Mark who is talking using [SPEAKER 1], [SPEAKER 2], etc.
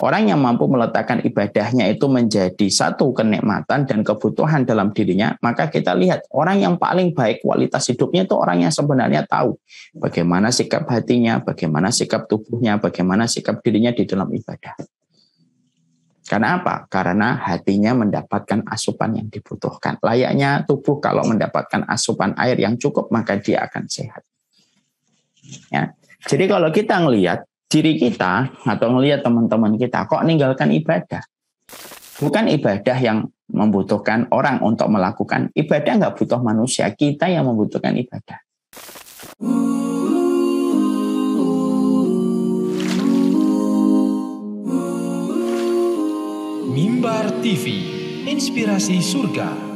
[SPEAKER 1] Orang yang mampu meletakkan ibadahnya itu menjadi satu kenikmatan dan kebutuhan dalam dirinya, maka kita lihat orang yang paling baik kualitas hidupnya itu orang yang sebenarnya tahu bagaimana sikap hatinya, bagaimana sikap tubuhnya, bagaimana sikap dirinya di dalam ibadah. Karena apa? Karena hatinya mendapatkan asupan yang dibutuhkan. Layaknya tubuh kalau mendapatkan asupan air yang cukup, maka dia akan sehat. Ya. Jadi kalau kita ngelihat diri kita atau melihat teman-teman kita kok meninggalkan ibadah. Bukan ibadah yang membutuhkan orang untuk melakukan. Ibadah nggak butuh manusia, kita yang membutuhkan ibadah.
[SPEAKER 2] Mimbar TV, inspirasi surga.